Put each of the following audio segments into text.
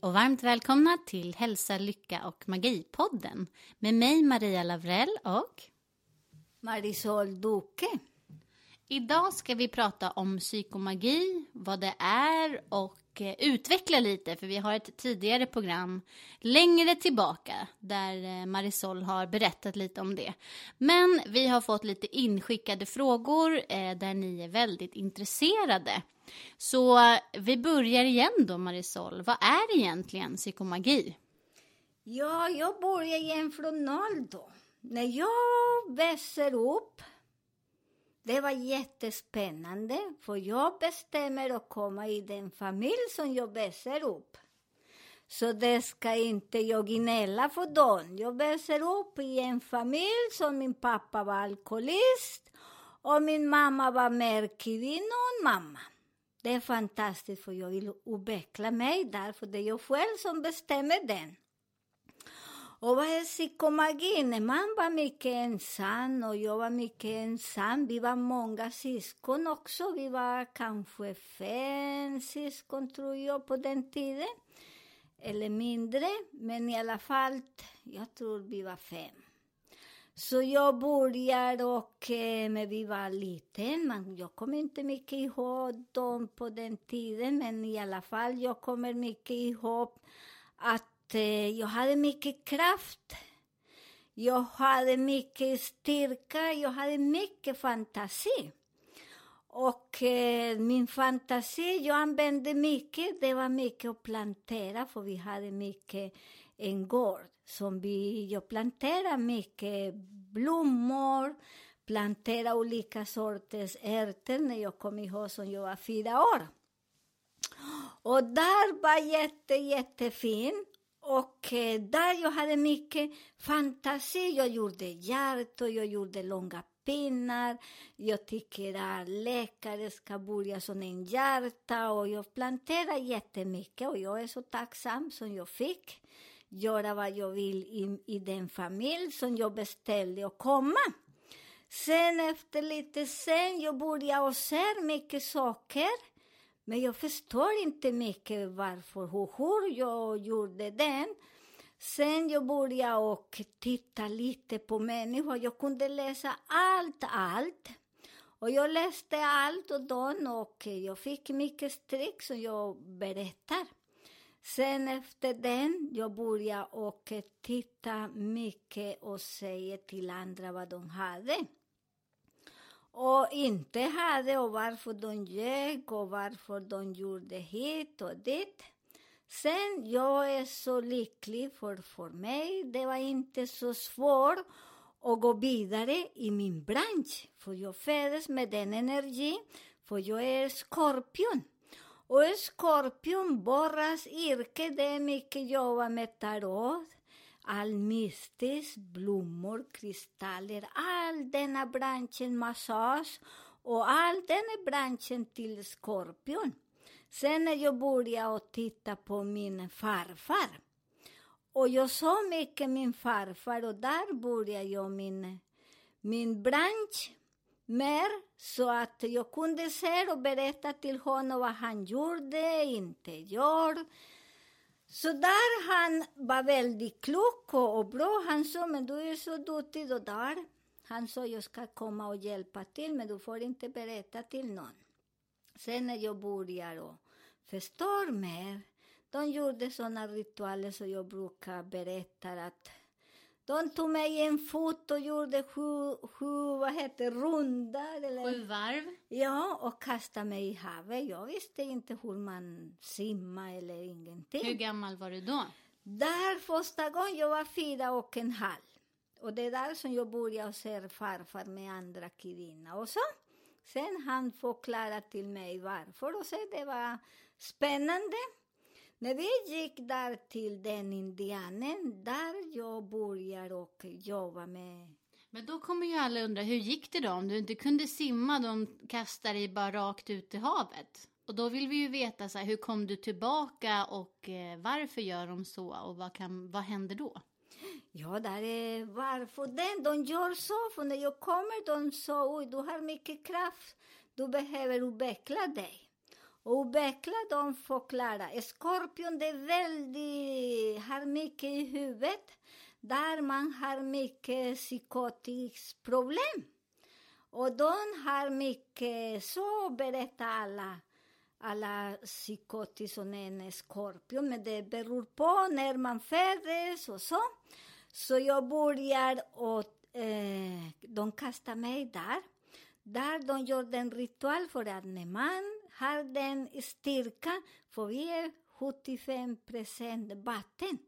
Hej och varmt välkomna till Hälsa, Lycka och Magi-podden med mig Maria Lavrell och Marisol Duque. idag ska vi prata om psykomagi, vad det är och eh, utveckla lite för vi har ett tidigare program längre tillbaka där eh, Marisol har berättat lite om det. Men vi har fått lite inskickade frågor eh, där ni är väldigt intresserade. Så eh, vi börjar igen då Marisol. Vad är egentligen psykomagi? Ja, jag börjar igen från noll då. När jag växer upp, det var jättespännande, för jag bestämmer att komma i den familj som jag växer upp. Så det ska inte jag gnälla för dem. Jag växer upp i en familj som min pappa var alkoholist och min mamma var mer kvinna än mamma. Det är fantastiskt för jag vill utveckla mig där, för det är jag själv som bestämmer den. Och vad är psykomagi? När man var mycket ensam och jag var mycket ensam. Vi var många syskon också. Vi var kanske fem syskon tror jag på den tiden. Eller mindre, men i alla fall, jag tror vi var fem. Så jag började och, eh, men vi var liten, men jag kommer inte mycket ihåg dem på den tiden, men i alla fall, jag kommer mycket ihåg att eh, jag hade mycket kraft. Jag hade mycket styrka, jag hade mycket fantasi. Och eh, min fantasi, jag använde mycket, det var mycket att plantera, för vi hade mycket en gård. Som vi, jag planterade mycket blommor, planterade olika sorters ärtor när jag kom ihåg som jag var fyra år. Och där var jätte, jättefin. Och eh, där jag hade mycket fantasi. Jag gjorde hjärtor, jag gjorde långa pinnar. Jag tycker att läkare ska börja som en hjärta. Och jag planterade jättemycket och jag är så tacksam som jag fick göra vad jag vill i, i den familj som jag beställde att komma. Sen efter lite sen, jag började och se mycket saker. Men jag förstår inte mycket varför och hur jag gjorde den. Sen jag började och titta lite på människor. Jag kunde läsa allt, allt. Och jag läste allt och då och jag fick mycket stryk som jag berättar. Sen efter den, jag började och titta mycket och säga till andra vad de hade och inte hade och varför de ljög och varför de gjorde hit och dit. Sen, jag är så lycklig för för mig, det var inte så svårt att gå vidare i min bransch. För jag föddes med den energin, för jag är skorpion. Och skorpion, borras yrke, det är mycket jobba med tarot, almistis, blommor, kristaller, all denna branschen, massage och all denna branschen till skorpion. Sen när jag började att titta på min farfar, och jag såg mycket min farfar och där började jag min, min bransch mer så att jag kunde se och berätta till honom vad han gjorde, inte gör. Så där han var väldigt klok och, och bra. Han sa, men du är så duktig och där. Han sa, jag ska komma och hjälpa till, men du får inte berätta till någon. Sen när jag började och förstår mer, de gjorde sådana ritualer så jag brukar berätta att de tog mig en fot och gjorde sju, sju vad heter rundar. Eller? Sju varv. Ja, och kastade mig i havet. Jag visste inte hur man simmar eller ingenting. Hur gammal var du då? Där första gången jag var fyra och en halv. Och det är där som jag började se farfar med andra kvinna och så. Sen han förklarade till mig varför och så det var spännande. När vi gick där till den indianen, där jag började och jobba med Men då kommer ju alla undra, hur gick det då? Om du inte kunde simma, de kastade dig bara rakt ut i havet. Och då vill vi ju veta, så här, hur kom du tillbaka och eh, varför gör de så? Och vad, kan, vad händer då? Ja, där är varför den. De gör så, för när jag kommer de sa oj, du har mycket kraft, du behöver utveckla dig. Och utveckla de förklarar. Skorpion, det är väldigt, har mycket i huvudet, där man har mycket psykotiskt problem. Och de har mycket, så berättar alla, alla psykotis som en skorpion, men det beror på när man föddes och så. Så jag börjar och eh, de kastar mig där. Där de gör en ritual för att när man har den styrkan, för vi är 75 procent vatten,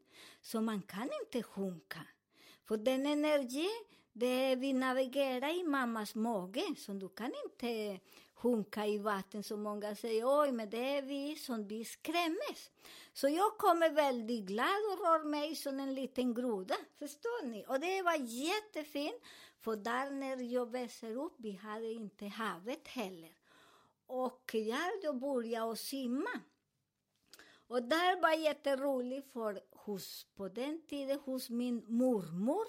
så man kan inte sjunka. För den energi, det vi navigerar i mammas mage, så du kan inte sjunka i vatten som många säger, oj, men det är vi som vi skrämmes. Så jag kommer väldigt glad och rör mig som en liten groda, förstår ni? Och det var jättefint, för där när jag växer upp, vi hade inte havet heller. Och jag då började simma. Och där var jätteroligt för hos, på den tiden hos min mormor,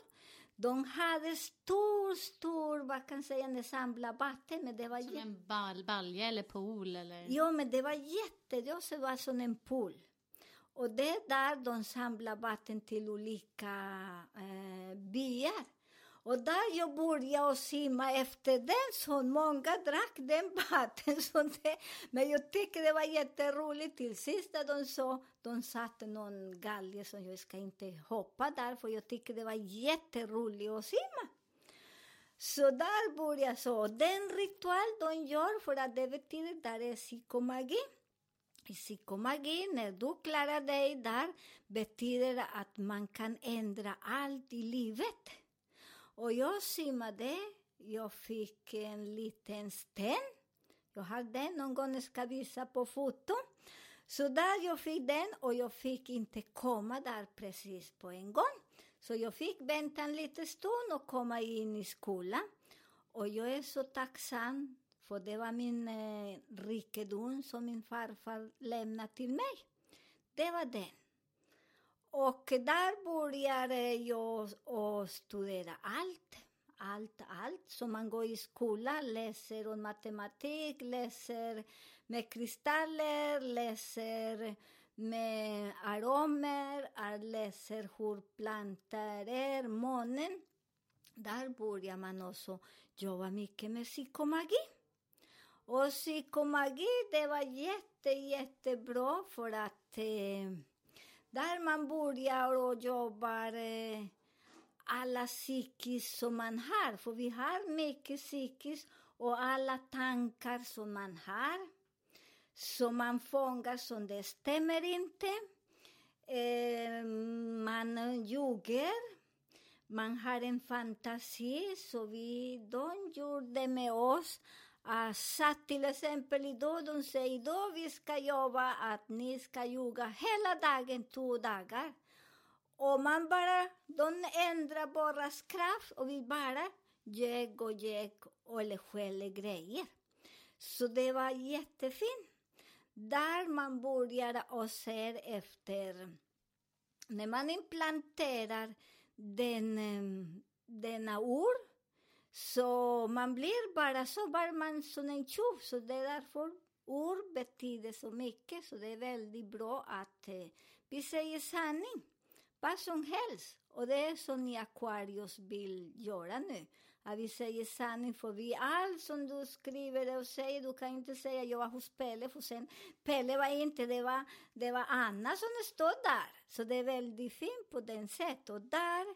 de hade stor, stor, vad kan jag säga, en samla vatten, men det var Som en bal, balja eller pool eller? Ja, men det var jätte, det var som en pool. Och det är där de samlar vatten till olika eh, byar. Och där jag började simma efter den, så många drack den vatten. Så det, men jag tyckte det var jätteroligt. Till sist när de sa, de satte någon galge som jag ska inte hoppa där, för jag tyckte det var jätteroligt att simma. Så där började så. Den ritual de gör, för att det betyder där är psykomagi. I psykomagi, när du klarar dig där, betyder det att man kan ändra allt i livet. Och jag simmade, jag fick en liten sten. Jag har den, någon gång jag ska visa på foto. Så där jag fick den och jag fick inte komma där precis på en gång. Så jag fick vänta en liten stund och komma in i skolan. Och jag är så tacksam, för det var min eh, rikedom som min farfar lämnade till mig. Det var den. Och där började jag att studera allt. Allt, allt. Så man går i skolan, läser om matematik, läser med kristaller, läser med aromer, eh, läser hur plantor är, månen. Där börjar man också jobba mycket med psykomagi. Och psykomagi, det var jätte, jättebra för att eh, där man börjar och jobbar eh, alla psykiskt som man har, för vi har mycket psykiskt och alla tankar som man har, som man fångar som det stämmer inte. Eh, man ljuger, man har en fantasi, så vi, de gjorde med oss. Uh, satt till exempel idag, de säger idag vi ska jobba att ni ska ljuga hela dagen, två dagar. Och man bara, de ändrar bara kraft och vi bara ljög och ljög eller skäller grejer. Så det var jättefint. Där man började och ser efter, när man implanterar den, eh, denna ord, så man blir bara så, bara man som en tjuv. Så det är därför ord betyder så mycket. Så det är väldigt bra att eh, vi säger sanning. Vad som helst. Och det är som ni Aquarius vill göra nu. Att vi säger sanning. För vi, allt som du skriver och säger, du kan inte säga jag var hos Pelle. För sen, Pelle var inte, det var, det var Anna som stod där. Så det är väldigt fint på den sättet. Och där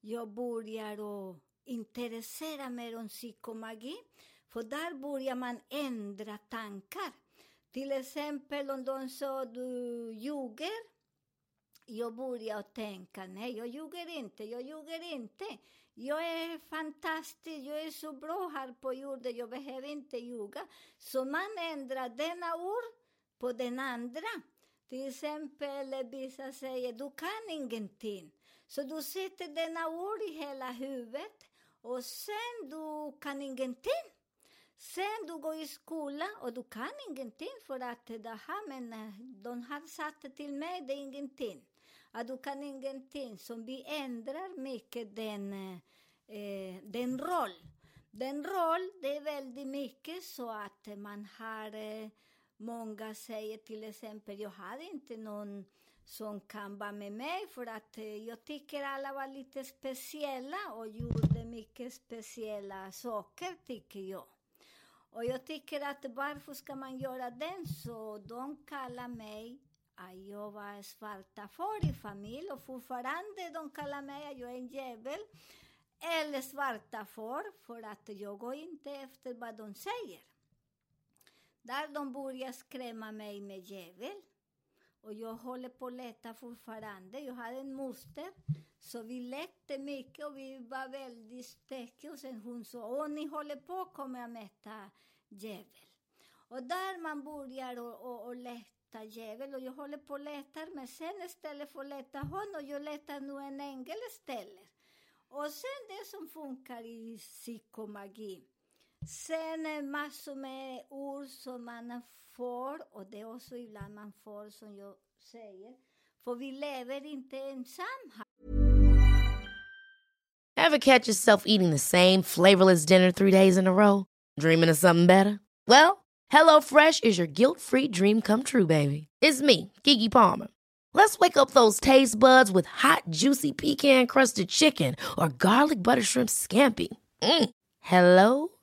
jag börjar och intressera mig om psykomagi, för där börjar man ändra tankar. Till exempel om de sa du ljuger, jag började tänka, nej, jag ljuger inte, jag ljuger inte. Jag är fantastisk, jag är så bra här på jorden, jag behöver inte ljuga. Så man ändrar denna ord på den andra. Till exempel, vissa säger, du kan ingenting. Så du sätter denna ord i hela huvudet och sen du kan ingenting. Sen du går i skolan och du kan ingenting för att det här, men eh, de har sagt till mig, det är ingenting. Att du kan ingenting. Så vi ändrar mycket den, eh, eh, den roll. Den roll, det är väldigt mycket så att man har, eh, många säger till exempel, jag har inte någon som kan vara med mig för att eh, jag tycker alla var lite speciella och gjorde mycket speciella saker, tycker jag. Och jag tycker att varför ska man göra den så? De kallar mig att jag var svarta får i familj och fortfarande de kallar mig att jag är en djävul eller svarta får för att jag går inte efter vad de säger. Där de börjar skrämma mig med djävul. Och jag håller på att leta fortfarande. Jag hade en moster, så vi lekte mycket och vi var väldigt stökiga. Och sen hon sa, åh ni håller på kommer jag att möta djävul. Och där man börjar och, och, och leta djävul, och jag håller på att leta, men sen istället för att leta honom, jag letar nu en ängel istället. Och sen det som funkar i psykomagi. Sen massor med ord som man får, och det är också ibland man får som jag säger, för vi lever inte ensam här. Ever catch yourself eating the same flavorless dinner three days in a row? Dreaming of something better? Well, HelloFresh is your guilt free dream come true, baby. It's me, Gigi Palmer. Let's wake up those taste buds with hot, juicy pecan crusted chicken or garlic butter shrimp scampi. Mm. Hello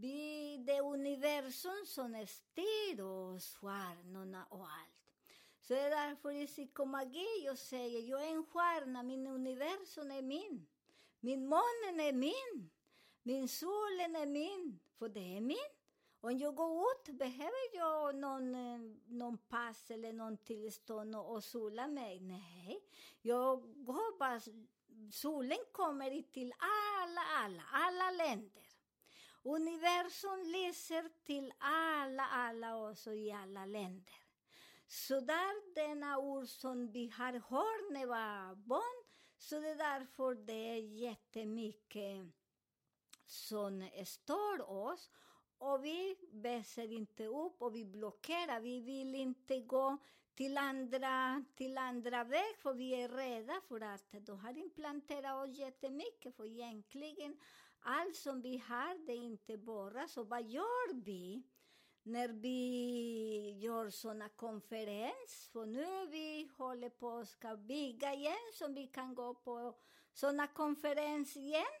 Vi, det är universum som styr oss, stjärnorna och allt. Så det är därför i psykomagi jag säger, jag är en stjärna, min universum är min. Min månen är min. Min solen är min, för det är min. Om jag går ut, behöver jag någon, eh, någon pass eller någon tillstånd och, och sola mig? Nej, jag går bara, solen kommer till alla, alla, alla länder. Universum lyser till alla, alla oss och i alla länder. Så där denna ord som vi har hört när vi var barn, så det är därför det är jättemycket som stör oss och vi väser inte upp och vi blockerar. Vi vill inte gå till andra, till andra väg för vi är rädda för att de har implanterat oss jättemycket. För egentligen allt som vi har, det är inte bara så. Vad gör vi när vi gör såna konferenser? För nu vi håller på att ska bygga igen så vi kan gå på såna konferenser igen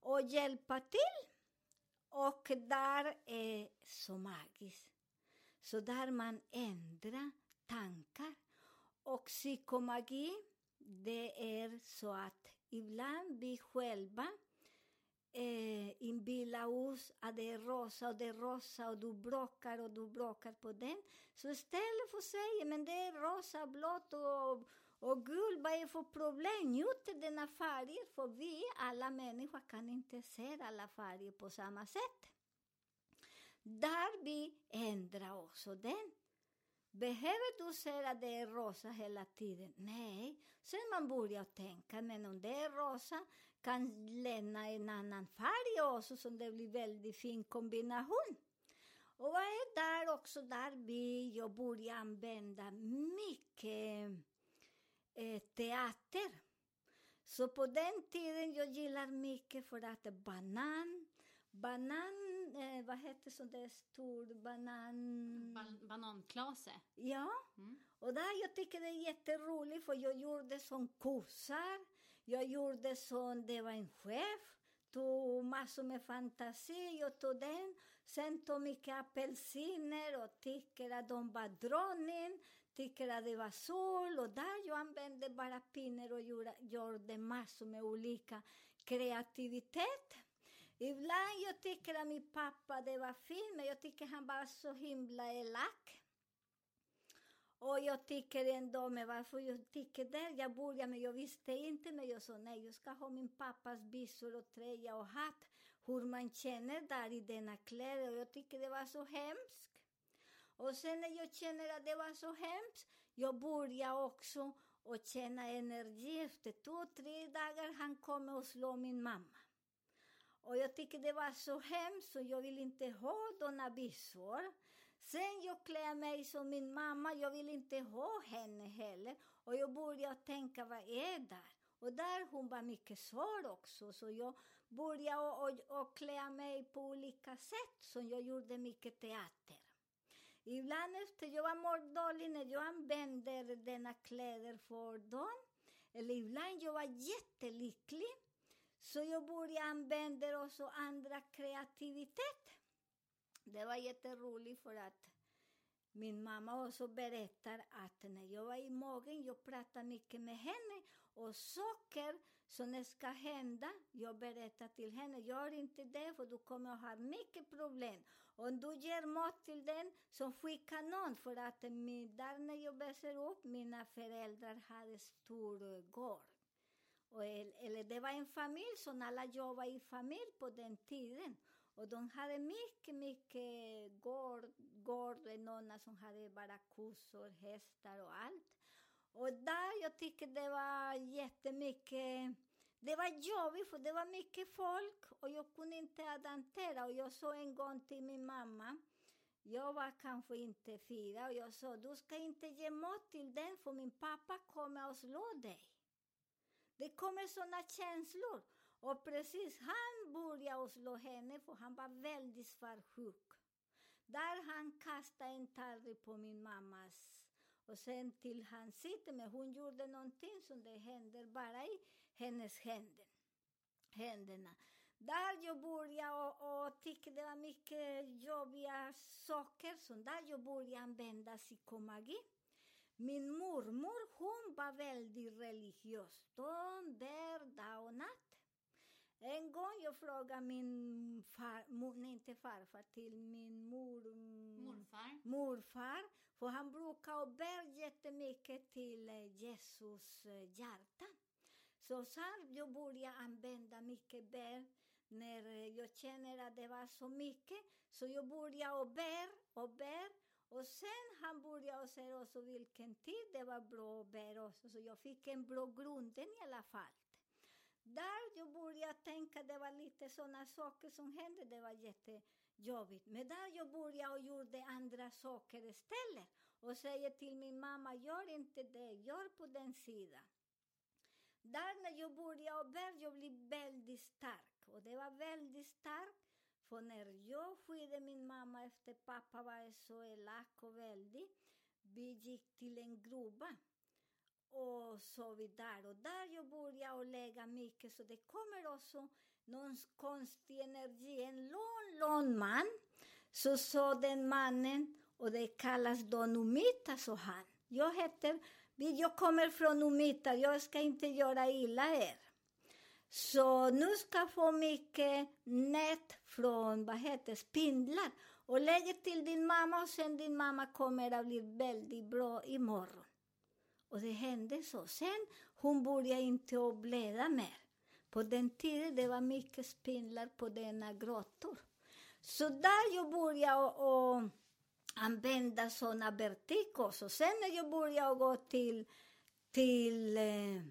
och hjälpa till. Och där är så magiskt. Så där man ändrar tankar. Och psykomagi, det är så att ibland vi själva eh, inbilla oss att det är rosa och det är rosa och du bråkar och du bråkar på den. Så istället för att säga, men det är rosa, blått och, och gul, vad är det för problem? Njut denna färger, för vi, alla människor, kan inte se alla färger på samma sätt. Där vi ändrar också den. Behöver du säga att det är rosa hela tiden? Nej. Sen man börjar tänka, men om det är rosa kan lämna en annan färg också, så det blir väldigt fin kombination. Och vad är där också, där vi, jag börjar använda mycket eh, teater. Så på den tiden jag gillar mycket för att banan, banan, eh, vad heter sån där stor banan? Ban- bananklase. Ja, och där jag tycker det är jätteroligt för jag gjorde som kossar, jag gjorde som det var en chef, tog massor med fantasi, jag tog den, sen tog mycket apelsiner och tycker att de var dronning, tycker att det var sol och där jag använde bara pinnar och gjorde, gjorde massor med olika kreativitet. Ibland jag tycker att min pappa det var fin, men jag tycker han var så himla elak. Och jag tycker ändå, men varför jag tycker det? Jag började men jag visste inte, men jag sa nej, jag ska ha min pappas byxor och tröja och hatt. Hur man känner där i denna kläder och jag tycker det var så hemskt. Och sen när jag känner att det var så hemskt, jag började också att känna energi. Efter två, tre dagar han kommer och slår min mamma. Och jag tycker det var så hemskt så jag vill inte ha denna byxor. Sen jag klär mig som min mamma, jag vill inte ha henne heller. Och jag började tänka, vad är där? Och där hon var mycket svår också, så jag började och, och, och klä mig på olika sätt, som jag gjorde mycket teater. Ibland efter jag var mårdålig när jag använde denna kläder för dem, eller ibland jag var jättelycklig, så jag började använda också andra kreativitet. Det var jätteroligt för att min mamma också berättar att när jag var i magen, jag pratade mycket med henne och saker som ska hända, jag berättar till henne, gör inte det för du kommer att ha mycket problem. Om du ger mat till den, så skicka någon för att min, där när jag växer upp, mina föräldrar hade stor gård. Och, eller det var en familj som alla jobbade i familj på den tiden. Och de hade mycket, mycket gård, gård och några som hade bara kossor, hästar och allt. Och där jag tycker det var jättemycket, det var jobbigt för det var mycket folk och jag kunde inte adaptera. Och jag sa en gång till min mamma, jag var kanske inte fyra och jag sa, du ska inte ge mat till den för min pappa kommer att slå dig. Det kommer såna känslor. Och precis, han började slå henne för han var väldigt svartsjuk. Där han kastade en tallrik på min mammas och sen till han sitter med, hon gjorde någonting som det händer bara i hennes händer, händerna. Där jag började och, och tyckte det var mycket jobbiga saker, så där jag började använda psykomagi. Min mormor, hon var väldigt religiös. De bär, dag och natt. En gång jag frågade min far, mo, nej inte farfar, till min mor, Morfar. morfar, för han brukar be jättemycket till eh, Jesus eh, hjärta. Så sen jag började använda mycket bär när eh, jag känner att det var så mycket. Så jag började och bär och bär. Och sen han började säga också vilken tid det var bra att bära också. Så jag fick en bra grunden i alla fall. Där jag började tänka, det var lite sådana saker som hände, det var jättejobbigt. Men där jag började och gjorde andra saker istället. Och säger till min mamma, gör inte det, gör på den sidan. Där när jag började och bär, jag blev väldigt stark. Och det var väldigt starkt. För när jag skydde min mamma efter pappa var så elak och väldigt, vi gick till en gruva och så vidare. Och där jag började lägga mycket, så det kommer också någon konstig energi. En lång, lång man. Så sa den mannen, och det kallas då Numita, sa han. Jag heter, jag kommer från Numita, jag ska inte göra illa er. Så nu ska jag få mycket nät från, vad heter spindlar. Och lägger till din mamma och sen din mamma kommer att bli väldigt bra imorgon. Och det hände så. Sen hon började inte att blöda mer. På den tiden det var mycket spindlar på denna grottor. Så där jag började och, använda såna vertikos. Och Sen när jag började gå till, till eh,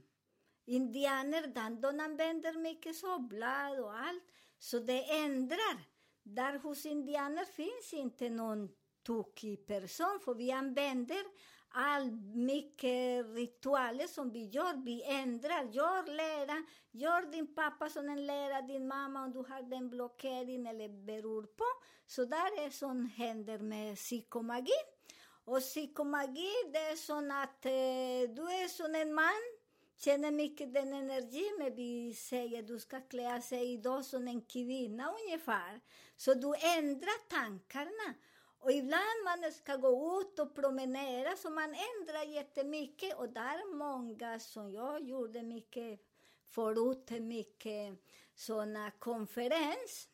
indianer, de använder mycket så blad och allt. Så det ändrar. Där hos indianer finns inte någon tokig person, för vi använder all mycket ritualer som vi gör. Vi ändrar, gör lära, gör din pappa som en lära, din mamma om du har den blockering eller beror på. Så där är som händer med psykomagi. Och psykomagi, det är som att eh, du är som en man, känner mycket den energi, men vi säger du ska klä sig idag som en kvinna ungefär. Så du ändrar tankarna. Och ibland man ska gå ut och promenera, så man ändrar jättemycket. Och där är många som jag gjorde mycket förut, mycket sådana konferens.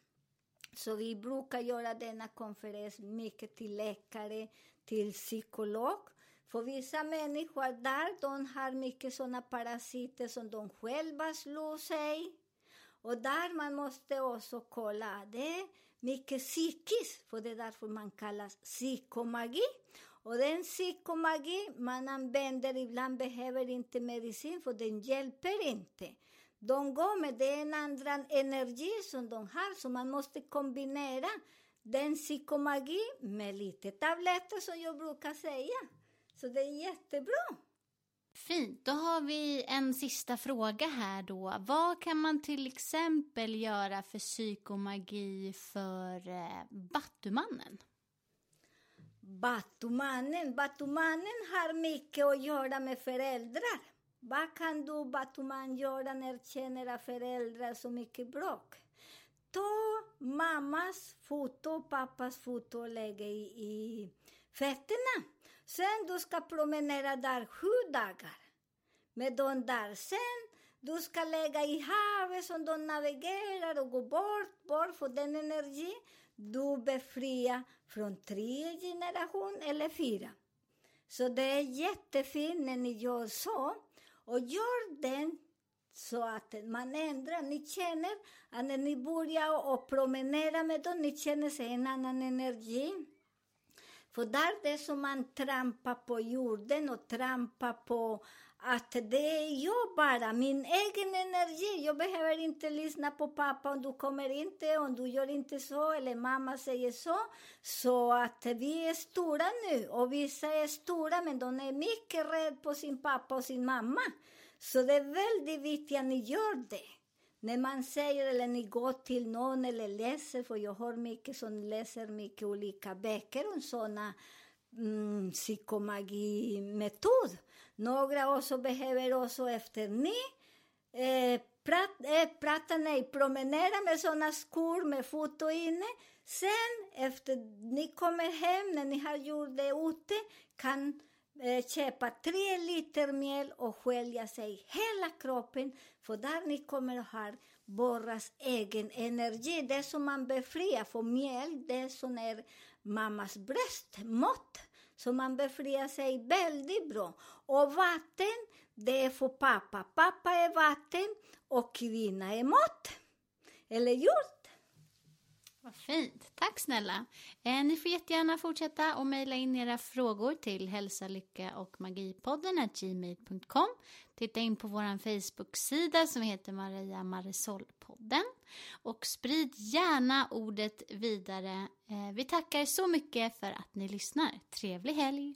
Så vi brukar göra denna konferens mycket till läkare, till psykolog. För vissa människor där, de har mycket sådana parasiter som de själva slår sig. Och där man måste också kolla, det mycket psykiskt, för det är därför man kallas psykomagi. Och den psykomagi man använder ibland behöver inte medicin, för den hjälper inte. De går med den andra energi som de har, så man måste kombinera den psykomagi med lite tabletter, som jag brukar säga. Så det är jättebra. Fint, då har vi en sista fråga här då. Vad kan man till exempel göra för psykomagi för eh, Battumannen? Batumannen, Batumannen har mycket att göra med föräldrar. Vad kan du Batuman göra när du känner att föräldrar så mycket bråk? Ta mammas foto, pappas foto och lägg i, i fötterna. Sen du ska promenera där sju dagar med de där. Sen du ska lägga i havet som de navigerar och gå bort, bort för den energi. Du befriar från tre generation eller fyra. Så det är jättefint när ni gör så. Och gör den så att man ändrar. Ni känner att när ni börjar och promenera med dem, ni känner sig en annan energi. För där det är som man trampar på jorden och trampar på att det är jag bara, min egen energi. Jag behöver inte lyssna på pappa om du kommer inte, om du gör inte så, eller mamma säger så. Så att vi är stora nu, och vissa är stora, men de är mycket rädda på sin pappa och sin mamma. Så det är väldigt viktigt att ni gör det. När man säger eller ni går till någon eller läser, för jag har mycket som läser mycket olika böcker om sådana mm, psykomagimetod. Några också behöver också efter ni eh, prat, eh, prata, nej, promenera med sådana skor med foto inne. Sen efter ni kommer hem, när ni har gjort det ute, kan Eh, köpa tre liter mjöl och skölja sig hela kroppen, för där ni kommer att ha borras egen energi. Det som man befriar, för mjöl, det som är mammas bröstmått. Så man befriar sig väldigt bra. Och vatten, det är för pappa. Pappa är vatten och kvinna är mått. Eller gjort. Fint. Tack snälla. Eh, ni får jättegärna fortsätta och mejla in era frågor till hälsa, lycka och magipodden gmail.com. Titta in på vår Facebook-sida som heter Maria Marisol-podden. Och sprid gärna ordet vidare. Eh, vi tackar så mycket för att ni lyssnar. Trevlig helg!